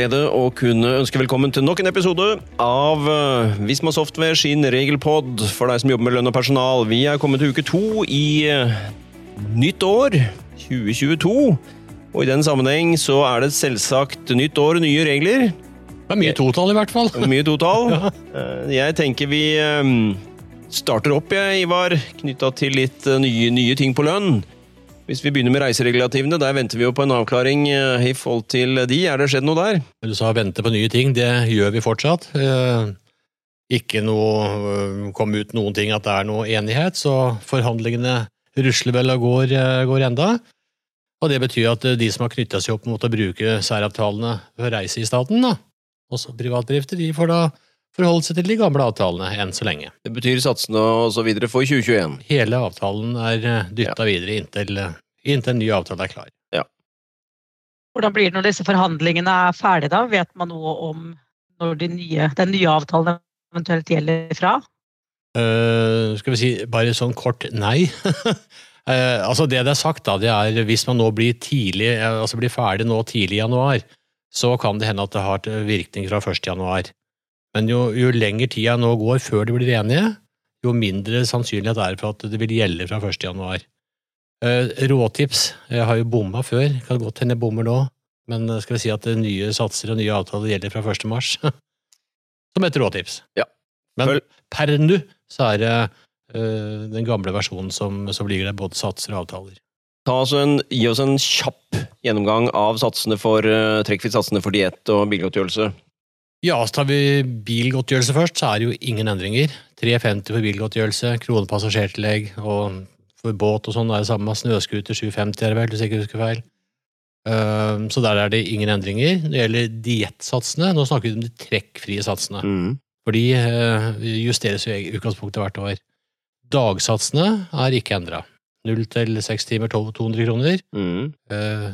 glede å kunne ønske velkommen til nok en episode av uh, Visma Software sin regelpod for deg som jobber med lønn og personal. Vi er kommet til uke to i uh, nytt år, 2022. Og i den sammenheng så er det selvsagt nytt år, og nye regler. Det er mye totall, i hvert fall. Mye totall. ja. jeg tenker vi starter opp, jeg, Ivar, knytta til litt nye, nye ting på lønn. Hvis vi begynner med reiseregulativene, der venter vi jo på en avklaring eh, i forhold til de. Er det skjedd noe der? Du sa vente på nye ting. Det gjør vi fortsatt. Eh, ikke noe eh, kom ut noen ting at det er noe enighet, så forhandlingene rusler vel og går, går enda. Og det betyr at de som har knytta seg opp mot å bruke særavtalene for reise i staten, da, også privatdrifter, de får da forholde seg til de gamle avtalene enn så lenge. Det betyr satsene og så videre for 2021? Hele avtalen er eh, dytta ja. videre inntil, eh, inntil, en ny avtale er klar. Ja. Hvordan blir det når disse forhandlingene er ferdige, da? Vet man noe om når de nye, den nye avtalen eventuelt gjelder fra? Uh, skal vi si bare sånn kort nei. uh, altså Det det er sagt, da, det er hvis man nå blir tidlig, altså blir ferdig nå tidlig i januar, så kan det hende at det har virkning fra 1. januar. Men jo, jo lenger tida nå går før de blir enige, jo mindre sannsynlighet er det for at det vil gjelde fra 1. januar. Eh, råtips, jeg har jo bomma før, kan godt hende jeg bommer nå, men skal vi si at nye satser og nye avtaler gjelder fra 1. mars? Som et råtips. Ja. Men per nå så er det uh, den gamle versjonen som, som ligger der, både satser og avtaler. En, gi oss en kjapp gjennomgang av satsene for uh, for diett og bilgodtgjørelse. Ja, så tar vi bilgodtgjørelse først, så er det jo ingen endringer. 350 for bilgodtgjørelse, kronepassasjertillegg, og for båt og sånn er det samme. Snøscooter 750 er det vel, hvis jeg ikke husker feil. Ehm, så der er det ingen endringer. Når det gjelder diettsatsene, nå snakker vi om de trekkfrie satsene. Mm. For de eh, justeres jo i utgangspunktet hvert år. Dagsatsene er ikke endra. Null til seks timer 200 kroner. Mm. Uh,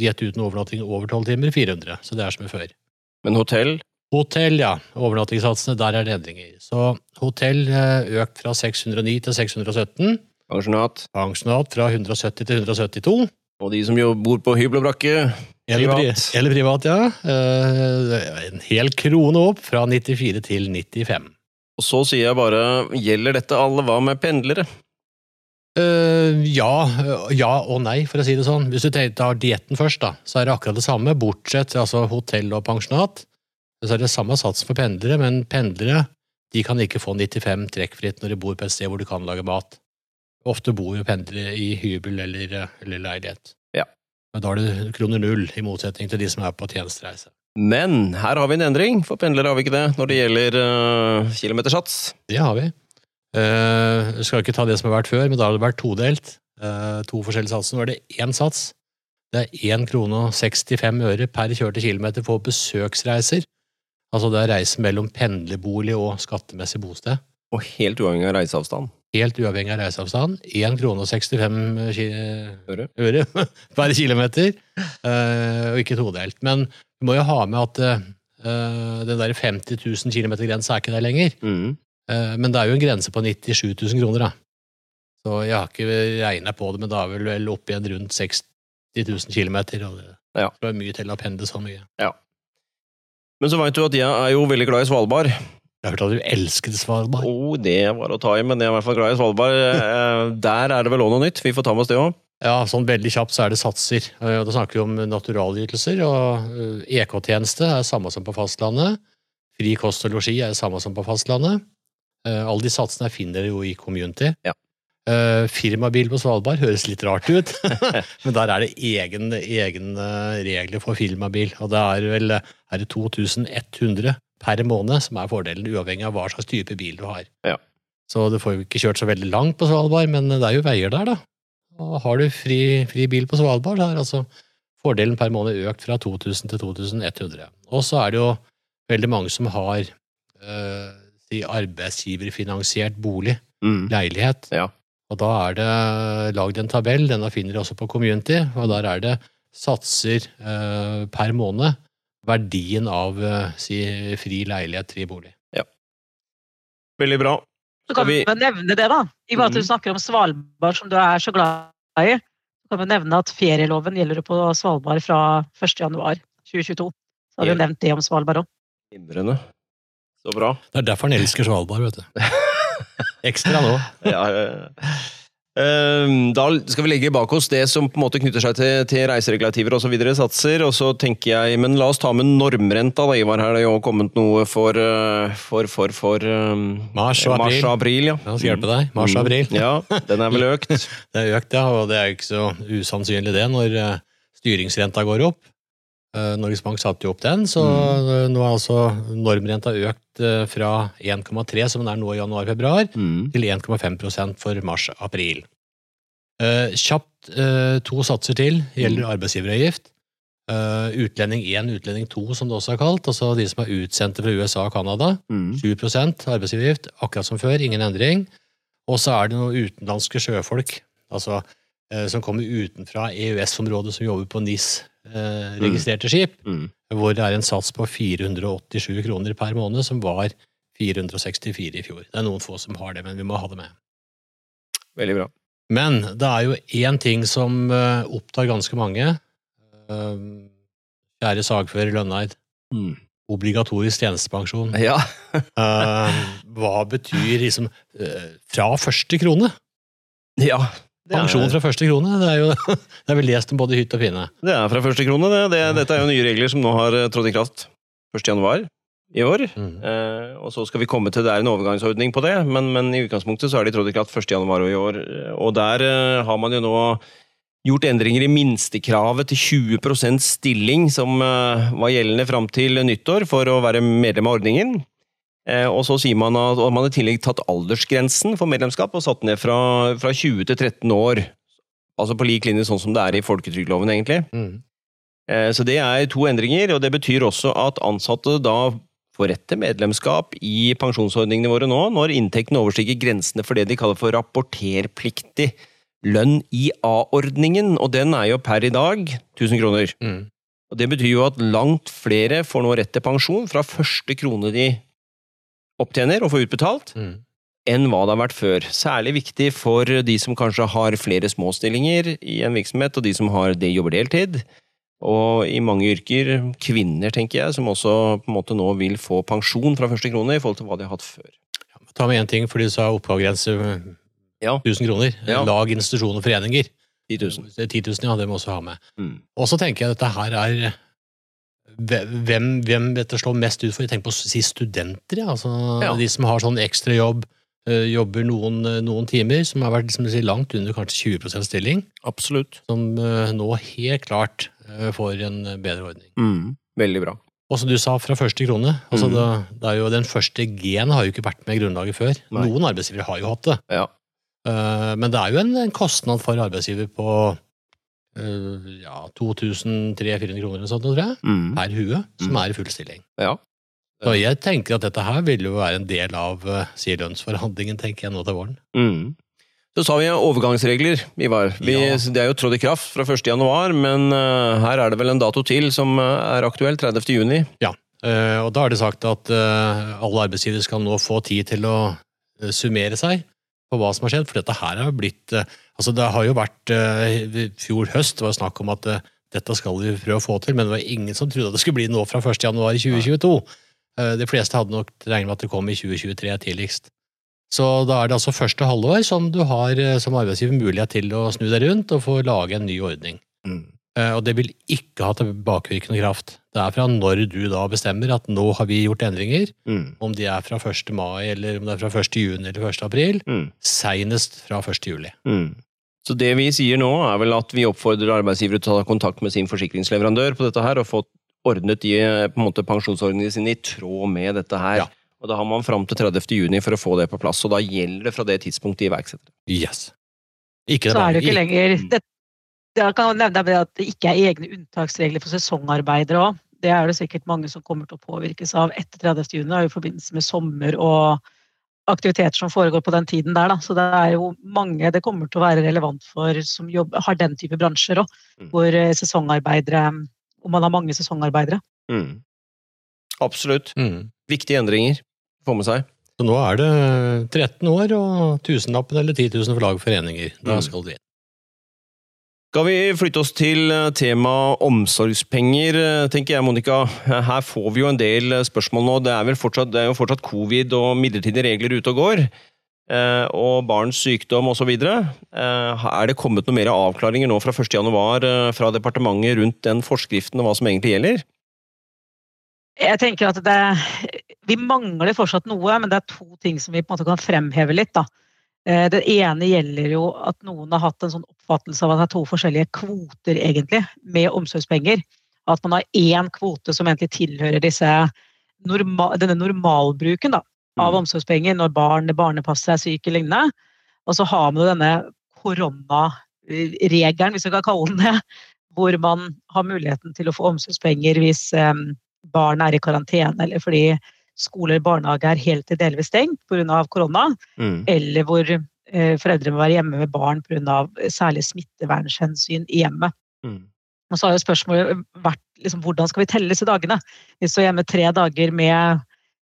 diett uten overnatting over tolv timer 400, så det er som før. Men hotell? Hotell, ja. Overnattingssatsene, der er det endringer. Så hotell eh, økt fra 609 til 617. Pensjonat? Pensjonat fra 170 til 172. Og de som jo bor på hybel og brakke? Eller privat. Eller privat, ja. Eh, en hel krone opp, fra 94 til 95. Og så sier jeg bare, gjelder dette alle? Hva med pendlere? Uh, ja, ja og nei, for å si det sånn. Hvis du tar dietten først, da, så er det akkurat det samme, bortsett altså hotell og pensjonat. Så er det samme sats for pendlere, men pendlere de kan ikke få 95 trekkfritt når de bor på et sted hvor de kan lage mat. Ofte bor jo pendlere i hybel eller, eller leilighet. Ja. Men da er det kroner null, i motsetning til de som er på tjenestereise. Men her har vi en endring, for pendlere har vi ikke det når det gjelder uh, kilometersats. Det har vi. Uh, skal ikke ta det som har vært før, men da har det vært todelt. Uh, to forskjellige satser. Nå er det én sats. Det er 1 krone og 65 øre per kjørte kilometer for besøksreiser. Altså det er reise mellom pendlerbolig og skattemessig bosted. Og helt uavhengig av reiseavstand? Helt uavhengig av reiseavstand. 1 krone og 65 øre, øre per kilometer, uh, og ikke todelt. Men du må jo ha med at uh, den der 50 000 km-grensa er ikke der lenger. Mm. Uh, men det er jo en grense på 97 000 kroner, da. Så jeg har ikke regna på det, men da er vel vel opp igjen rundt 60 000 km. Og det ja. er mye til å pendle så mye. Ja. Men så veit du at jeg er jo veldig glad i Svalbard. Jeg har hørt at du elsket Svalbard. Oh, det var å ta i, men jeg er i hvert fall glad i Svalbard. Eh, der er det vel òg noe nytt? Vi får ta med oss det òg. Ja, sånn veldig kjapt så er det satser. Eh, da snakker vi om naturalytelser. og EK-tjeneste eh, e er samme som på fastlandet. Fri kost og losji er samme som på fastlandet. Alle de satsene finner dere jo i Community. Ja. Uh, firmabil på Svalbard høres litt rart ut, men der er det egne egen regler for firmabil. Og det er vel er det 2100 per måned som er fordelen, uavhengig av hva slags type bil du har. Ja. Så du får jo ikke kjørt så veldig langt på Svalbard, men det er jo veier der, da. Og har du fri, fri bil på Svalbard, så er altså fordelen per måned økt fra 2000 til 2100. Og så er det jo veldig mange som har øh, arbeidsgiverfinansiert bolig, mm. leilighet. Ja. Og da er det lagd en tabell, denne finner dere også på Community, og der er det satser uh, per måned. Verdien av uh, si, fri leilighet, fri bolig. Ja. Veldig bra. Så kan vi nevne det, da. I og med at du mhm. snakker om Svalbard, som du er så glad i. Så kan vi nevne at ferieloven gjelder på Svalbard fra 1.1.2022. Så har vi nevnt det om Svalbard òg. Så bra. Det er derfor han elsker Svalbard, vet du. Ekstra nå. Ja, ja. Ehm, Da skal vi legge bak oss det som på en måte knytter seg til, til reiseregulativer osv. satser, og så tenker jeg Men la oss ta med normrenta, da, Ivar. Her er det jo kommet noe for eh, for, for, for um, Mars og april. Mars april. april ja. Ja, skal hjelpe deg. Mars og april. Mm, Ja, den er vel økt. Det er økt, ja, og det er jo ikke så usannsynlig det når eh, styringsrenta går opp. Eh, Norges Bank satte jo opp den, så mm. nå er altså normrenta økt eh, fra 1,3, som den er nå i januar-februar, Mm. til 1,5% for mars-april. Eh, kjapt eh, to satser til gjelder arbeidsgiveravgift. Eh, utlending 1, utlending 2, som det også er kalt. Altså de som er utsendte fra USA og Canada. Mm. 7 arbeidsgiveravgift, akkurat som før, ingen endring. Og så er det noen utenlandske sjøfolk altså, eh, som kommer utenfra EØS-området, som jobber på NIS-registrerte skip, Mm. hvor det er en sats på 487 kroner per måned, som var 464 i fjor. Det er noen få som har det, men vi må ha det med. Veldig bra. Men det er jo én ting som eh, opptar ganske mange. Eh, Kjære sagfører Lønneid. Mm. Obligatorisk tjenestepensjon. Ja. uh, hva betyr liksom eh, fra første krone? ja. Pensjon fra første krone? Det er jo det er vel lest om både hytt og pine. Det er fra første krone, det. det. Dette er jo nye regler som nå har eh, trådt i kraft 1. januar i år. Mm. Eh, og så skal vi komme til det er en overgangsordning på det, men, men i utgangspunktet så er de trådt i kraft 1. januar i år. Og der eh, har man jo nå gjort endringer i minstekravet til 20% stilling, som eh, var gjeldende fram til nyttår for å være medlem av ordningen. Eh, og så sier man at man i tillegg tatt aldersgrensen for medlemskap og satt ned fra, fra 20 til 13 år. Altså på lik linje sånn som det er i folketrygdloven, egentlig. Mm. Eh, Så det er to endringer, og det betyr også at ansatte da får rett til medlemskap i pensjonsordningene våre nå, når inntekten overstiger grensene for det de kaller for rapporterpliktig lønn i A-ordningen, og den er jo per i dag 1000 kroner. Mm. Og Det betyr jo at langt flere får nå rett til pensjon fra første krone de opptjener og får utbetalt, Mm. enn hva det har vært før. Særlig viktig for de som kanskje har flere småstillinger i en virksomhet, og de som har det jobber deltid. Og i mange yrker, kvinner tenker jeg, som også på en måte nå vil få pensjon fra første krone i forhold til hva de har hatt før. Ta med én ting, for du sa oppgavegrense Ja. 1000 kroner. Ja. Lag, og foreninger. 10 000. 10 000, ja, det må vi også ha med. Mm. Og så tenker jeg at dette her er hvem, hvem dette slår mest ut for? Jeg tenker på å si studenter, ja. altså Ja. de som har sånn ekstrajobb, eh, jobber noen, eh, noen timer, som har vært liksom, langt under kanskje 20% stilling, Absolutt. som eh, nå helt klart får en bedre ordning. Mm. Veldig bra. Og som du sa, fra første krone. altså mm. det, det er jo Den første G-en har jo ikke vært med i grunnlaget før. Nei. Noen arbeidsgivere har jo hatt det. Ja. Men det er jo en, en kostnad for arbeidsgiver på eh, ja, 2300-400 kroner eller sånt, tror jeg, Mm. per hue, som Mhm. er i full stilling. Ja. Så jeg tenker at dette her vil jo være en del av uh, si lønnsforhandlingen, tenker jeg nå til våren. Mm. Så sa vi overgangsregler, Ivar. Vi, Ja. Det er jo trådt i kraft fra 1. januar, men uh, her er det vel en dato til som eh, er aktuell, 30. juni. Eh, og da er det sagt at uh, alle arbeidsgivere skal nå få tid til å eh, summere seg på hva som har skjedd, for dette her har jo blitt eh, Altså, det har jo vært eh, i fjor høst, det var snakk om at eh, dette skal vi prøve å få til, men det var ingen som trodde at det skulle bli nå fra 1. januar 2022. Eh, de fleste hadde nok regnet med at det kom i 2023 tidligst. Så da er det altså første halvår som du har som arbeidsgiver mulighet til å snu deg rundt og få lage en ny ordning. Eh, Og det vil ikke ha tilbakevirkende kraft. Det er fra når du da bestemmer at nå har vi gjort endringer, Mm. om de er fra 1. mai eller om det er fra 1. juni eller 1. april, Mm. seinest fra 1. juli. Mm. Så det vi sier nå, er vel at vi oppfordrer arbeidsgivere til å ta kontakt med sin forsikringsleverandør på dette her, og få ordnet de eh, på en måte, pensjonsordningene sine i tråd med dette her. Ja. Og da har man fram til 30. juni for å få det på plass, og da gjelder det fra det tidspunktet de iverksetter. Yes. Ikke Så er det ikke lenger det, Jeg kan nevne deg at det ikke er egne unntaksregler for sesongarbeidere òg. Det er det sikkert mange som kommer til å påvirkes av etter 30. juni, og i forbindelse med sommer og aktiviteter som foregår på den tiden der. Da. Så det er jo mange det kommer til å være relevant for som jobber, har den type bransjer òg, Mm. hvor eh, sesongarbeidere Om man har mange sesongarbeidere. Mm. Absolutt. Mm. Viktige endringer å få med seg. Så nå er det 13 år og tusenlappen eller 10 000 for lag og foreninger. Da Mm. skal det inn. Skal vi flytte oss til temaet omsorgspenger, tenker jeg, Monica. Her får vi jo en del spørsmål nå. Det er, vel fortsatt, det er jo fortsatt covid og midlertidige regler ute og går. Eh, og barns sykdom osv. Eh, er det kommet noen mer avklaringer nå fra 1.1 eh, fra departementet rundt den forskriften og hva som egentlig gjelder? Jeg tenker at det, Vi mangler fortsatt noe, men det er to ting som vi på en måte kan fremheve litt. da. Eh, det ene gjelder jo at noen har hatt en sånn oppfattelse av at det er to forskjellige kvoter egentlig, med omsorgspenger. At man har én kvote som egentlig tilhører disse, denne normalbruken da, av mm. omsorgspenger når barn, barnepasser er syke og lignende. Og så har man denne koronaregelen, hvis vi kan kalle den det, hvor man har muligheten til å få omsorgspenger hvis um, barn er i karantene eller fordi skoler og barnehage er helt til delvis stengt pga. korona, mm. eller hvor eh, foreldre må være hjemme med barn pga. særlig smittevernhensyn i hjemmet. Mm. Og så har jo spørsmålet vært liksom, hvordan skal vi telle disse dagene? Vi står hjemme tre dager med,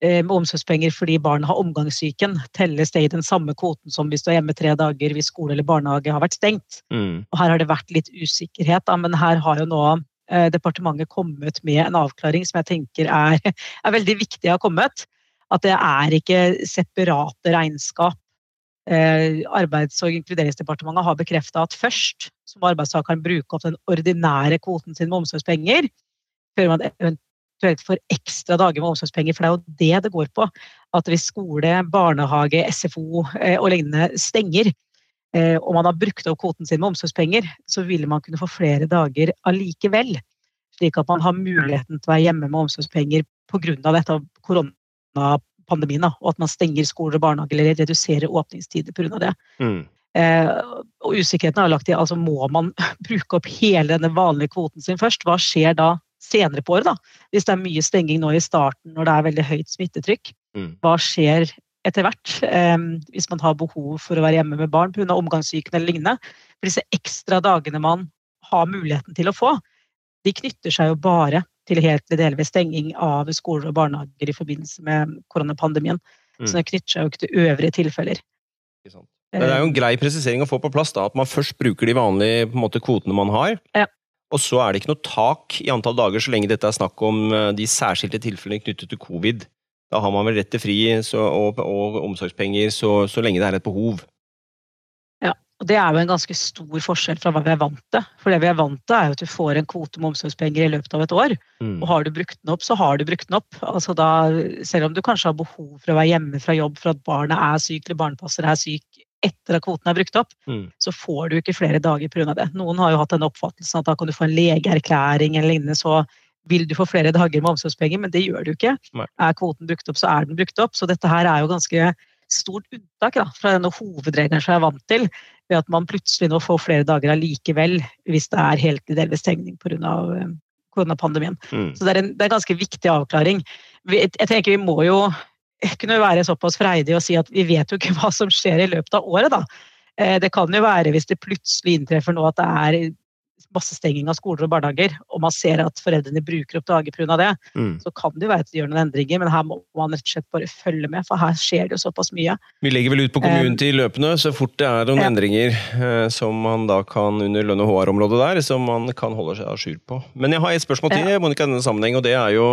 eh, med omsorgspenger fordi barn har omgangssyken. Telles det i den samme kvoten som hvis du er hjemme tre dager hvis skole eller barnehage har vært stengt? Mm. Og her har det vært litt usikkerhet, da, men her har jo nå departementet kommet med en avklaring som jeg tenker er, er veldig viktig å ha kommet. At det er ikke separate regnskap. Eh, Arbeids- og inkluderingsdepartementet har bekrefta at først så må arbeidstakeren bruke opp den ordinære kvoten sin med omsorgspenger, før man eventuelt får ekstra dager med omsorgspenger. For det er jo det det går på. At hvis skole, barnehage, SFO eh, og lignende stenger, Eh, og man har brukt opp kvoten sin med omsorgspenger, så ville man kunne få flere dager allikevel. Slik at man har muligheten til å være hjemme med omsorgspenger pga. dette koronapandemien. Og at man stenger skoler og barnehager eller reduserer åpningstider pga. det. Mm. Eh, og usikkerheten har lagt i altså må man bruke opp hele denne vanlige kvoten sin først. Hva skjer da senere på året, da? Hvis det er mye stenging nå i starten når det er veldig høyt smittetrykk. Mm. Hva skjer etter hvert, eh, hvis man har behov for å være hjemme med barn pga. omgangssyken eller lignende. For disse ekstra dagene man har muligheten til å få, de knytter seg jo bare til helt eller delvis stenging av skoler og barnehager i forbindelse med koronapandemien. Mm. Så det knytter seg jo ikke til øvrige tilfeller. Det er jo en grei presisering å få på plass, da, at man først bruker de vanlige måte, kvotene man har. Ja. Og så er det ikke noe tak i antall dager så lenge dette er snakk om eh, de særskilte tilfellene knyttet til covid. Da har man vel rett til fri så, og, og, omsorgspenger så, så, lenge det er et behov. Ja, og det er jo en ganske stor forskjell fra hva vi er vant til. For det vi er vant til, er jo at du får en kvote med omsorgspenger i løpet av et år. Mm. Og har du brukt den opp, så har du brukt den opp. Altså da, selv om du kanskje har behov for å være hjemme fra jobb for at barnet er syk eller barnepasser er syk etter at kvoten er brukt opp, mm. så får du ikke flere dager pga. det. Noen har jo hatt den oppfattelsen at da kan du få en legeerklæring eller lignende, så vil du få flere dager med omsorgspenger, men det gjør du ikke. Nei. Er kvoten brukt opp, så er den brukt opp. Så dette her er jo ganske stort unntak da, fra denne hovedregelen som jeg er vant til, ved at man plutselig nå får flere dager allikevel hvis det er helt eller delvis stengning pga. Eh, koronapandemien. Mm. Så det er, en, det er en ganske viktig avklaring. Jeg tenker Vi må jo kunne være såpass freidige og si at vi vet jo ikke hva som skjer i løpet av året. da. Eh, det kan jo være hvis det plutselig inntreffer nå at det er massestenging av skoler og barnehager, og man ser at foreldrene bruker opp dager pga. det, mm. så kan det jo være at de gjør noen endringer, men her må man rett og slett bare følge med, for her skjer det jo såpass mye. Vi legger vel ut på Community til løpende så fort det er noen ja. endringer eh, som man da kan under lønn- og HR-området der, som man kan holde seg à jour på. Men jeg har et spørsmål til, ja. Monica, i denne sammenheng, og det er jo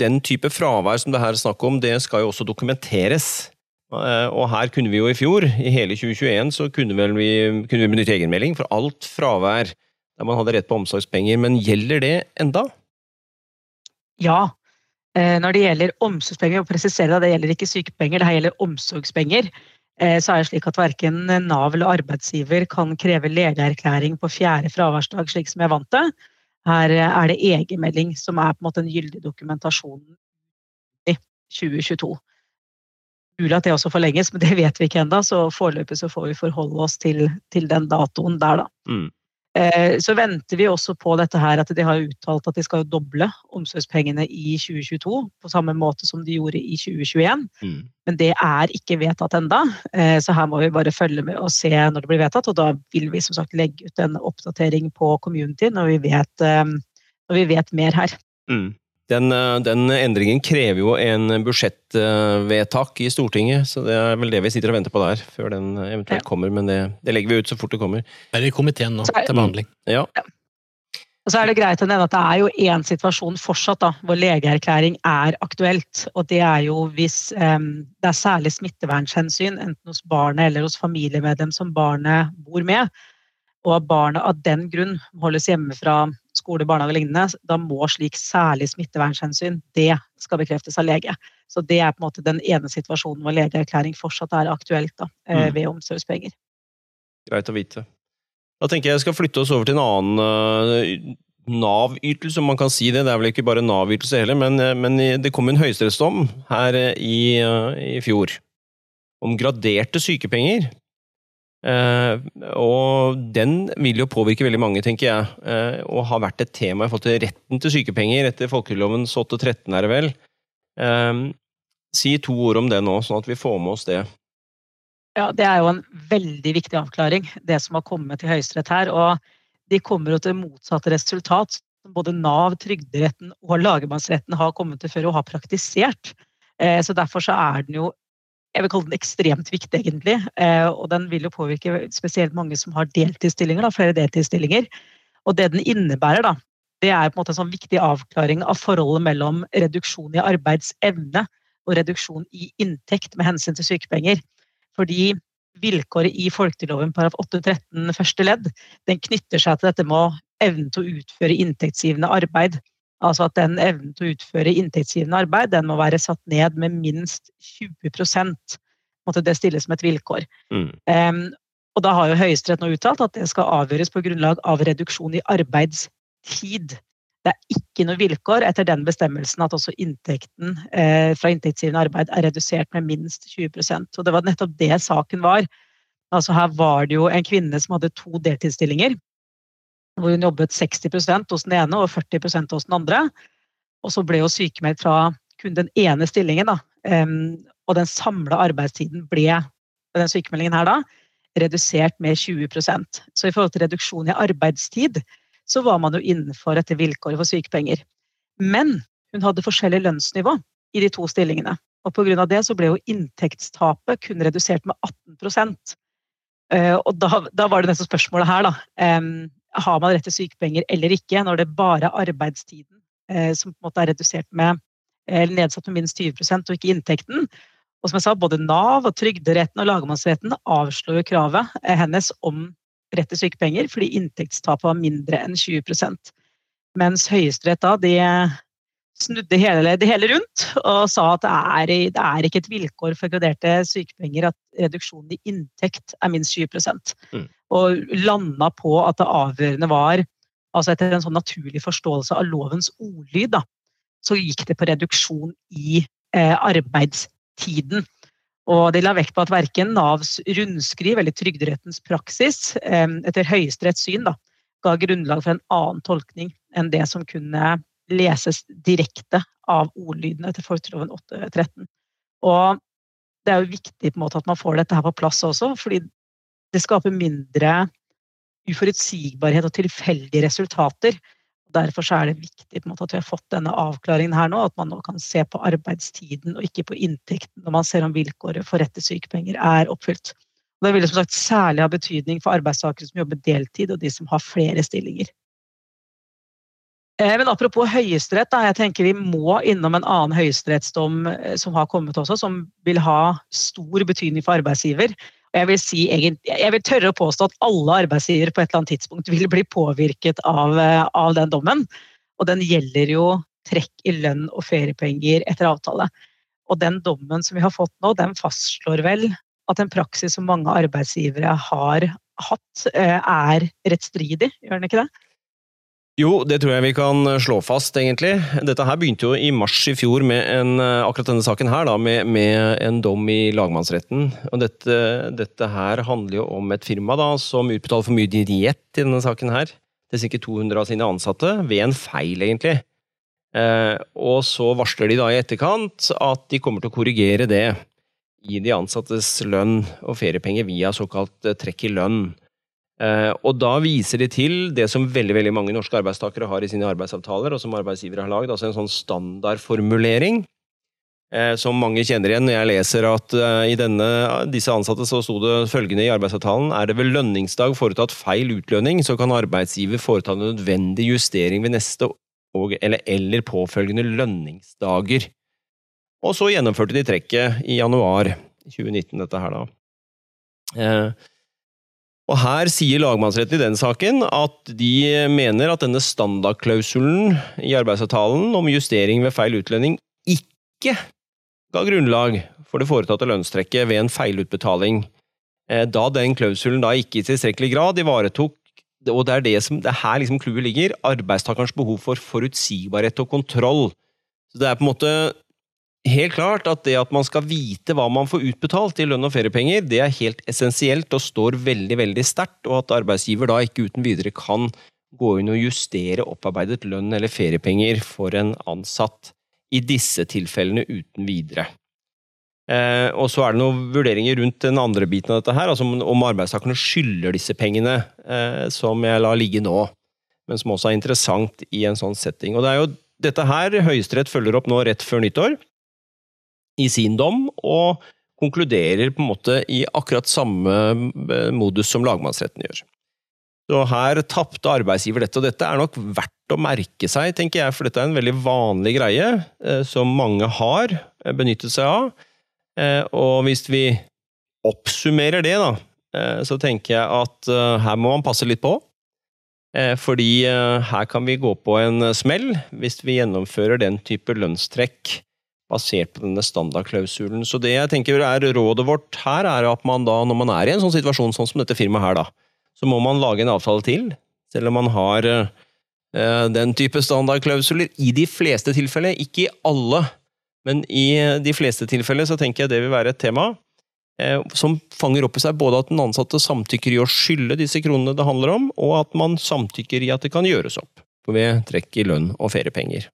den type fravær som det her er snakk om, det skal jo også dokumenteres. Og her kunne vi jo i fjor, i hele 2021, så kunne, vi, kunne vi benytte egenmelding for alt fravær der man hadde rett på omsorgspenger. Men gjelder det enda? Ja. Eh, når det gjelder omsorgspenger, og presisere det, det gjelder ikke sykepenger, det her gjelder omsorgspenger, eh, så er det slik at verken Nav eller arbeidsgiver kan kreve legeerklæring på fjerde fraværsdag, slik som jeg vant til. Her er det egenmelding som er på en måte en gyldig dokumentasjon i 2022. Mulig at det også forlenges, men det vet vi ikke ennå, så foreløpig så får vi forholde oss til, til den datoen der, da. Mm. Eh, så venter vi også på dette her at de har uttalt at de skal doble omsorgspengene i 2022, på samme måte som de gjorde i 2021. Mm. Men det er ikke vedtatt enda, eh, så her må vi bare følge med og se når det blir vedtatt. Og da vil vi som sagt legge ut en oppdatering på community når vi vet, eh, når vi vet mer her. Mm. Den, eh, den, endringen krever jo en budsjettvedtak i Stortinget, så det er vel det vi sitter og venter på der, før den eventuelt kommer. Men det, det legger vi ut så fort det kommer. Er Det er i komiteen nå, til behandling. Ja. Og så er det greit å nevne at det er jo én situasjon fortsatt da, hvor legeerklæring er aktuelt. Og det er jo hvis um, det er særlig smittevernhensyn, enten hos barnet eller hos familiemedlem som barnet bor med, og at barnet av den grunn holdes hjemme fra skole, barnehage og lignende, da må slik særlig smittevernhensyn det skal bekreftes av lege. Så det er på en måte den ene situasjonen hvor legeerklæring fortsatt er aktuelt da, eh, mm. ved omsorgspenger. Greit å vite. Da tenker jeg jeg skal flytte oss over til en annen uh, Nav-ytelse, om man kan si det. Det er vel ikke bare Nav-ytelse heller, men, uh, men, det kom en høyesterettsdom her i, i, fjor om graderte sykepenger. Uh, og den vil jo påvirke veldig mange, tenker jeg, uh, og har vært et tema i forhold til retten til sykepenger etter folkelovens 813, er det vel. Uh, si to ord om det nå, sånn at vi får med oss det. Ja, Det er jo en veldig viktig avklaring, det som har kommet til Høyesterett her. Og de kommer jo til motsatte resultat, som både Nav, Trygderetten og lagmannsretten har kommet til før og har praktisert. Så Derfor så er den jo jeg vil kalle den ekstremt viktig, egentlig. Eh, og den vil jo påvirke spesielt mange som har deltidsstillinger, da, flere deltidsstillinger. Og det den innebærer, da, det er på en måte en sånn viktig avklaring av forholdet mellom reduksjon i arbeidsevne og reduksjon i inntekt med hensyn til sykepenger. Fordi vilkåret i folketrygdloven § 8-13 første ledd den knytter seg til dette med evnen til å utføre inntektsgivende arbeid. Altså at den evnen til å utføre inntektsgivende arbeid den må være satt ned med minst 20% Måtte det stilles som et vilkår. Mm. Um, og da har jo Høyesterett nå uttalt at det skal avgjøres på grunnlag av reduksjon i arbeidstid. Det er ikke noe vilkår etter den bestemmelsen at også inntekten eh, fra inntektsgivende arbeid er redusert med minst 20% Og det var nettopp det saken var. Altså Her var det jo en kvinne som hadde to deltidsstillinger hvor hun jobbet 60% hos den ene og 40% hos den andre. Og så ble hun sykemeldt fra kun den ene stillingen. Da. og den samla arbeidstiden ble den sykemeldingen her da, redusert med 20% Så i forhold til reduksjon i arbeidstid, så var man jo innenfor dette vilkåret for sykepenger. Men hun hadde forskjellig lønnsnivå i de to stillingene. Og pga. det så ble jo inntektstapet kun redusert med 18 uh, Og da, da, var det nesten spørsmålet her, da. Har man rett til sykepenger eller ikke, når det bare er arbeidstiden eh, som på en måte er redusert med, eller nedsatt med minst 20% og ikke inntekten. Og som jeg sa, både Nav, og Trygderetten og lagmannsretten avslår kravet eh, hennes om rett til sykepenger fordi inntektstapet var mindre enn 20 Mens Høyesterett da, de snudde hele, det hele rundt og sa at det er, det er, ikke et vilkår for graderte sykepenger at reduksjonen i inntekt er minst 20 mm. Og landa på at det avgjørende var altså Etter en sånn naturlig forståelse av lovens ordlyd, da, så gikk det på reduksjon i eh, arbeidstiden. Og de la vekt på at verken Navs rundskriv eller Trygderettens praksis eh, etter Høyesteretts syn da, ga grunnlag for en annen tolkning enn det som kunne leses direkte av ordlydene til folketroven 813. Og det er jo viktig på en måte at man får dette her på plass også, fordi det skaper mindre uforutsigbarhet og tilfeldige resultater. Derfor er det viktig måte, at vi har fått denne avklaringen her nå, at man nå kan se på arbeidstiden og ikke på inntekten når man ser om vilkåret for rett til sykepenger er oppfylt. Og det vil som sagt særlig ha betydning for arbeidstakere som jobber deltid, og de som har flere stillinger. Eh, men apropos Høyesterett, jeg tenker vi må innom en annen høyesterettsdom eh, som har kommet også, som vil ha stor betydning for arbeidsgiver. Jeg vil, si, jeg vil tørre å påstå at alle arbeidsgivere på et eller annet tidspunkt vil bli påvirket av, eh, av den dommen. Og den gjelder jo trekk i lønn og feriepenger etter avtale. Og den dommen som vi har fått nå, den fastslår vel at en praksis som mange arbeidsgivere har hatt, er rettsstridig, gjør den ikke det? Jo, det tror jeg vi kan slå fast, egentlig. Dette her begynte jo i mars i fjor med en, eh, akkurat denne saken her, da, med, med en dom i lagmannsretten. Og dette, dette, her handler jo om et firma da, som utbetaler for mye diett i denne saken her. Det er ca. 200 av sine ansatte, ved en feil, egentlig. Eh, og så varsler de da i etterkant at de kommer til å korrigere det i de ansattes lønn og feriepenger via såkalt trekk i lønn. Eh, og da viser de til det som veldig veldig mange norske arbeidstakere har i sine arbeidsavtaler, og som arbeidsgivere har lagd, altså en sånn standardformulering. Eh, som mange kjenner igjen når jeg leser at eh, i denne, disse ansatte så sto det følgende i arbeidsavtalen er det ved lønningsdag foretatt feil utlønning, så kan arbeidsgiver foreta nødvendig justering ved neste og, eller, eller påfølgende lønningsdager. Og så gjennomførte de trekket i januar 2019, dette her da. Eh, og her sier lagmannsretten i den saken at de mener at denne standardklausulen i arbeidsavtalen om justering ved feil utlending ikke ga grunnlag for det foretatte lønnstrekket ved en feilutbetaling, eh, da den klausulen da ikke i tilstrekkelig grad ivaretok og det er det som, det er her liksom clouet ligger, arbeidstakerens behov for forutsigbarhet og kontroll. Så Det er på en måte helt klart at det at man skal vite hva man får utbetalt i lønn og feriepenger, det er helt essensielt og står veldig veldig sterkt, og at arbeidsgiver da ikke uten videre kan gå inn og justere opparbeidet lønn eller feriepenger for en ansatt i disse tilfellene uten videre. Eh, og så er det noen vurderinger rundt den andre biten av dette her, altså om arbeidstakerne skylder disse pengene, eh, som jeg lar ligge nå, men som også er interessant i en sånn setting. Og det er jo dette her Høyesterett følger opp nå rett før nyttår i sin dom, og konkluderer på en måte i akkurat samme eh, modus som lagmannsretten gjør. Så her tapte arbeidsgiver dette, og dette er nok verdt å merke seg, tenker jeg, for dette er en veldig vanlig greie eh, som mange har eh, benyttet seg av. Og hvis vi oppsummerer det, da, så tenker jeg at her må man passe litt på. Fordi her kan vi gå på en smell hvis vi gjennomfører den type lønnstrekk basert på denne standardklausulen. Så det jeg tenker er rådet vårt her, er at man da, når man er i en sånn situasjon sånn som dette firmaet her, da, så må man lage en avtale til, selv om man har eh, den type standardklausuler i de fleste tilfeller, ikke i alle, men i de fleste tilfeller så tenker jeg det vil være et tema eh, som fanger opp i seg både at den ansatte samtykker i å skylde disse kronene det handler om, og at man samtykker i at det kan gjøres opp ved trekk i lønn og feriepenger.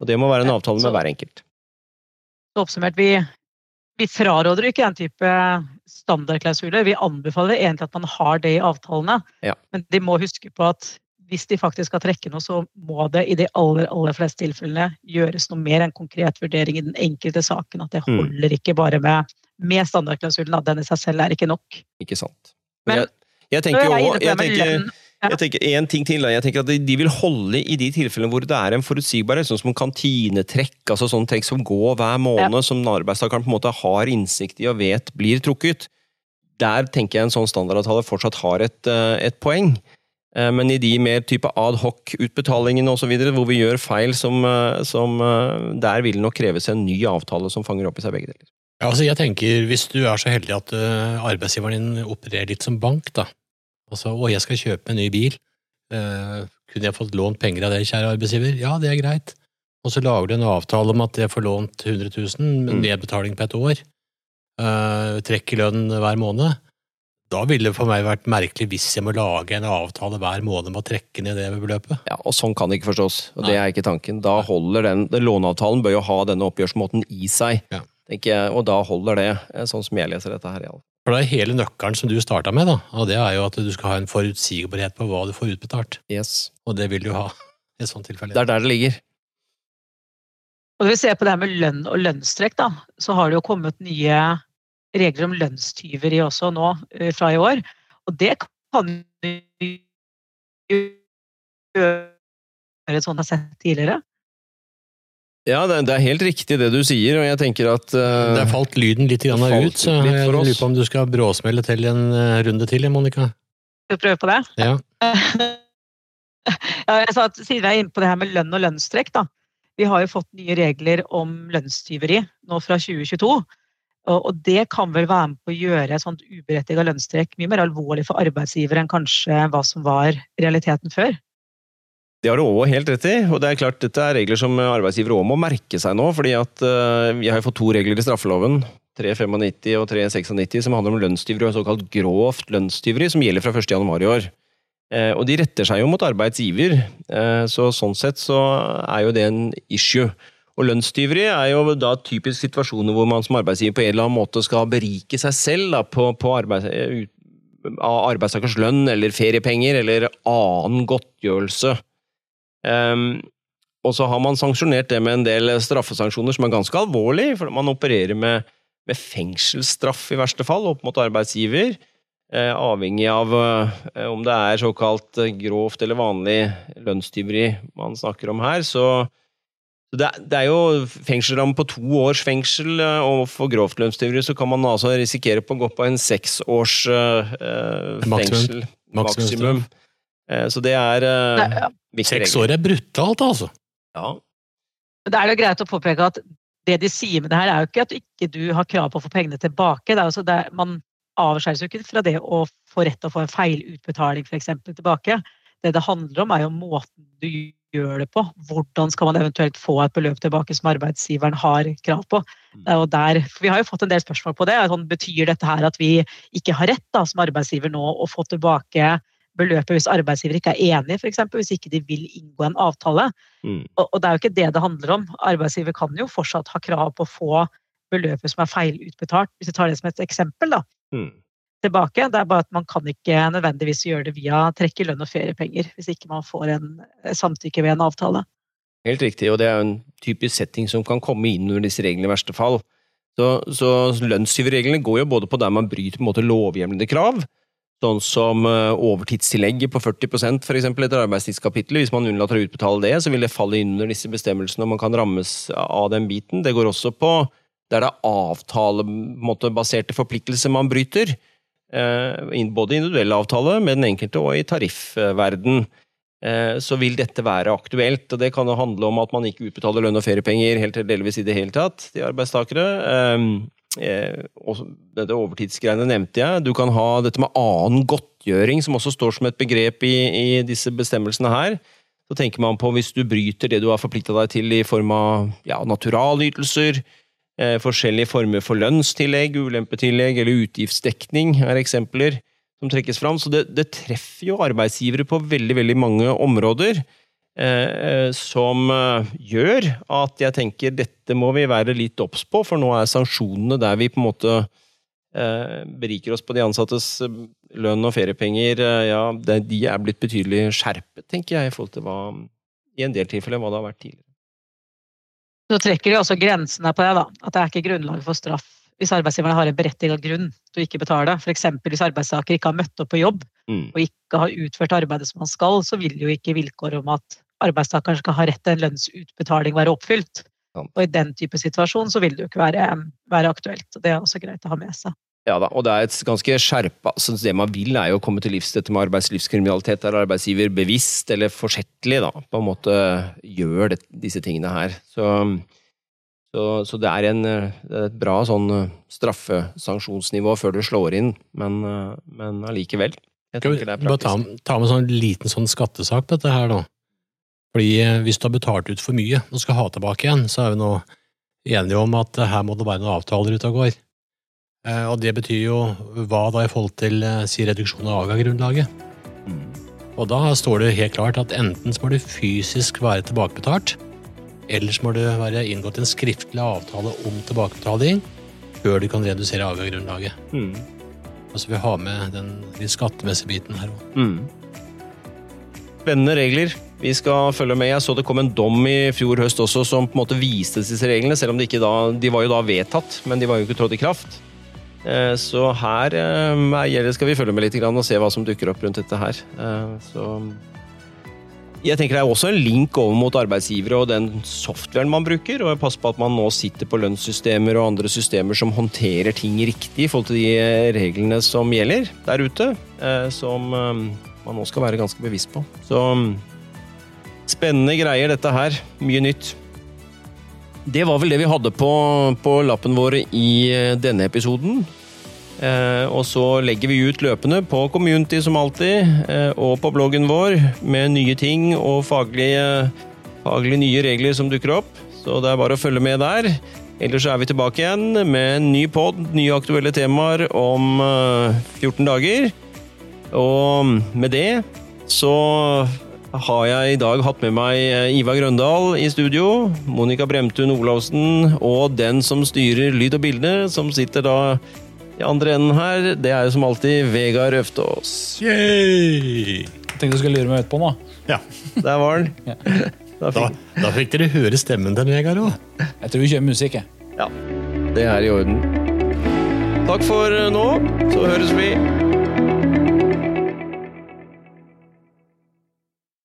Og Det må være en avtale med hver enkelt. Så oppsummert, vi, vi fraråder ikke den type standardklausuler. Vi anbefaler egentlig at man har det i avtalene. Ja. Men de må huske på at hvis de faktisk skal trekke noe, så må det i de aller, aller fleste tilfellene gjøres noe mer enn konkret vurdering i den enkelte saken. At det mm. holder ikke bare med, med standardklausulen. At den i seg selv er ikke nok. Ikke sant. Men, jeg, jeg tenker jo jeg, jeg tenker en ting til, jeg tenker at De vil holde i de tilfellene hvor det er en forutsigbarhet, sånn som kantinetrekk, altså sånne trekk som går hver måned, ja. som arbeidstakeren på en måte har innsikt i og vet blir trukket. Der tenker jeg en sånn standardavtale fortsatt har et, eh, et poeng. Eh, men i de mer type adhoc-utbetalingene osv., hvor vi gjør feil, som, eh, som, der vil det nok kreves en ny avtale som fanger opp i seg begge deler. Ja, altså jeg tenker, Hvis du er så heldig at arbeidsgiveren din opererer litt som bank, da, Altså, å, jeg skal kjøpe en ny bil. Uh, kunne jeg fått lånt penger av det, kjære arbeidsgiver? Ja, det er greit. Og så lager du en avtale om at jeg får lånt 100 000 med nedbetaling på et år. Uh, trekker lønn hver måned. Da ville det for meg vært merkelig hvis jeg må lage en avtale hver måned med å trekke ned det beløpet. Ja, og Sånn kan det ikke forstås, og det er ikke tanken. Da holder den, den Låneavtalen bør jo ha denne oppgjørsmåten i seg, ja. tenker jeg, og da holder det, eh, sånn som jeg leser dette her. For det er hele nøkkelen som du starta med, da, og det er jo at du skal ha en forutsigbarhet på hva du får utbetalt. Yes. Og det vil du ha i et sånt tilfelle. Det er der det ligger. Og Når vi ser på det her med lønn og lønnstrekk, da, så har det jo kommet nye regler om lønnstyveri også nå eh, fra i år. Og det kan vi gjøre sånn jeg har sett tidligere. Ja, det, det, er helt riktig det du sier, og jeg tenker at uh, Det har falt lyden litt grann ut, så jeg lurer på om du skal bråsmelle til en uh, runde til, Monica? Skal vi prøve på det? Ja. ja jeg sa at Siden vi er inne på det her med lønn og lønnstrekk, da. Vi har jo fått nye regler om lønnstyveri nå fra 2022. Og, og det kan vel være med på å gjøre et sånt uberettiga lønnstrekk mye mer alvorlig for arbeidsgiver enn kanskje hva som var realiteten før. Det har òg helt rett i. og det er klart Dette er regler som arbeidsgivere òg må merke seg nå. fordi at Vi har fått to regler i straffeloven, 395 og 396, som handler om lønnstyveri og såkalt grovt lønnstyveri, som gjelder fra 1.1 i år. Uh, og de retter seg jo mot arbeidsgiver, uh, så sånn sett så er jo det en issue. Og lønnstyveri er jo da typisk situasjoner hvor man som arbeidsgiver på en eller annen måte skal berike seg selv da, på, på arbeid, arbeidstakers lønn eller feriepenger eller annen godtgjørelse. Um, og så har man sanksjonert det med en del straffesanksjoner som er ganske alvorlige, for man opererer med, med fengselsstraff i verste fall opp mot arbeidsgiver. Eh, avhengig av eh, om det er såkalt eh, grovt eller vanlig lønnstyveri man snakker om her. Så, så det, det, er jo fengselsramme på to års fengsel, eh, og for grovt lønnstyveri så kan man altså risikere på å gå på en seks års eh, fengsel. Maksimum. maksimum. Eh, så det er Nei, ja. Seks år er brutalt, altså. Ja. Men det er jo greit å påpeke at det de sier med det her, er jo ikke at du ikke du har krav på å få pengene tilbake. Det er altså det, man avskjæres jo ikke fra det å få rett til å få en feilutbetaling f.eks. tilbake. Det det handler om, er jo måten du gjør det på. Hvordan skal man eventuelt få et beløp tilbake som arbeidsgiveren har krav på. Det er jo der, for Vi har jo fått en del spørsmål på det. Sånn, betyr dette her at vi ikke har rett da, som arbeidsgiver nå å få tilbake beløpet hvis arbeidsgiver ikke er enig, f.eks. Hvis ikke de vil inngå en avtale. Mm. Og, og det er jo ikke det det handler om. Arbeidsgiver kan jo fortsatt ha krav på å få beløpet som er feilutbetalt, hvis vi tar det som et eksempel, da, Mm. tilbake. Det er bare at man kan ikke nødvendigvis gjøre det via trekke lønn og feriepenger, hvis ikke man får en samtykke ved en avtale. Helt riktig, og det er jo en typisk setting som kan komme inn under disse reglene i verste fall. Så, så lønnstyverreglene går jo både på der man bryter på en måte lovhjemlede krav, sånn som eh, overtidstillegget på 40% for eksempel etter arbeidstidskapitlet. Hvis man unnlater å utbetale det, så vil det falle under disse bestemmelsene, og man kan rammes av den biten. Det går også på der det er avtalebaserte forpliktelser man bryter. eh, Både individuell avtale med den enkelte og i tariffverden eh, så vil dette være aktuelt. og Det kan jo handle om at man ikke utbetaler lønn og feriepenger helt eller delvis i det hele tatt til arbeidstakere. Eh, dette overtidsgreiene nevnte jeg. Du kan ha dette med annen godtgjøring, som også står som et begrep i, i disse bestemmelsene her. Så tenker man på hvis du bryter det du har forplikta deg til i form av ja, naturalytelser, eh, forskjellige former for lønnstillegg, ulempetillegg eller utgiftsdekning er eksempler som trekkes fram. Så det, det treffer jo arbeidsgivere på veldig, veldig mange områder. Eh, som eh, gjør at jeg tenker dette må vi være litt obs på, for nå er sanksjonene der vi på en måte eh, beriker oss på de ansattes lønn og feriepenger, ja, de er blitt betydelig skjerpet, tenker jeg, i forhold til hva i en del tilfeller hva det har vært tidligere. Så trekker de også grensene på det, da. At det er ikke grunnlag for straff hvis arbeidsgiverne har en berettiget grunn til å ikke betale. F.eks. hvis arbeidstaker ikke har møtt opp på jobb Mm. og ikke har utført arbeidet som han skal, så vil jo ikke vilkåret om at arbeidstakeren skal ha rett til en lønnsutbetaling være oppfylt. Og i den type situasjon så vil det jo ikke være, være aktuelt. og Det er også greit å ha med seg. Ja da, og det er et ganske skjerpa så Det man vil, er jo å komme til livs dette med arbeidslivskriminalitet, der arbeidsgiver bevisst eller forsettlig da, på en måte gjør det, disse tingene her. Så, så, så det er en, det er et bra sånn straffesanksjonsnivå før det slår inn, men, men allikevel. Jeg Skal vi det er bare ta, ta med sånn liten sånn skattesak på dette her, da. Fordi eh, hvis du har betalt ut for mye og skal ha tilbake igjen, så er vi nå enige om at eh, her må det være noen avtaler ute og går. Eh, Og det betyr jo hva da i forhold til si reduksjon av AGA-grunnlaget. Mm. Og da står det helt klart at enten så må du fysisk være tilbakebetalt, eller så må det være inngått en skriftlig avtale om tilbakebetaling før du kan redusere AGA-grunnlaget. Mm. Altså vi har med den litt skattemessige biten her òg. Mm. Spennende regler. Vi skal følge med. Jeg så det kom en dom i fjor høst også som på en måte viste disse reglene, selv om de ikke da, de var jo da vedtatt, men de var jo ikke trådt i kraft. Eh, Så her eh, skal vi følge med litt og se hva som dukker opp rundt dette her. Eh, Så jeg tenker Det er også en link over mot arbeidsgivere og den softwaren man bruker. og Pass på at man nå sitter på lønnssystemer og andre systemer som håndterer ting riktig i forhold til de reglene som gjelder der ute. Som man nå skal være ganske bevisst på. Så spennende greier dette her. Mye nytt. Det var vel det vi hadde på, på lappen vår i eh, denne episoden. Eh, og så legger vi ut løpende på Community som alltid, eh, og på bloggen vår med nye ting og faglige, faglige nye regler som dukker opp. Så det er bare å følge med der. Ellers er vi tilbake igjen med en ny pod, nye aktuelle temaer om eh, 14 dager. Og med det så har jeg i dag hatt med meg eh, Ivar Grøndal i studio, Monica Bremtun Olavsen og den som styrer lyd og bilde, som sitter da I andre enden her, det er jo som alltid Vegard Øftås. Yay! Jeg tenkte du skulle lure meg ut på nå Ja, Der var den. Ja. Da da, fikk, da fikk dere høre stemmen til Vegard òg. Jeg tror vi kjører musikk, jeg. ja, det er i orden. Takk for nå. Så høres vi.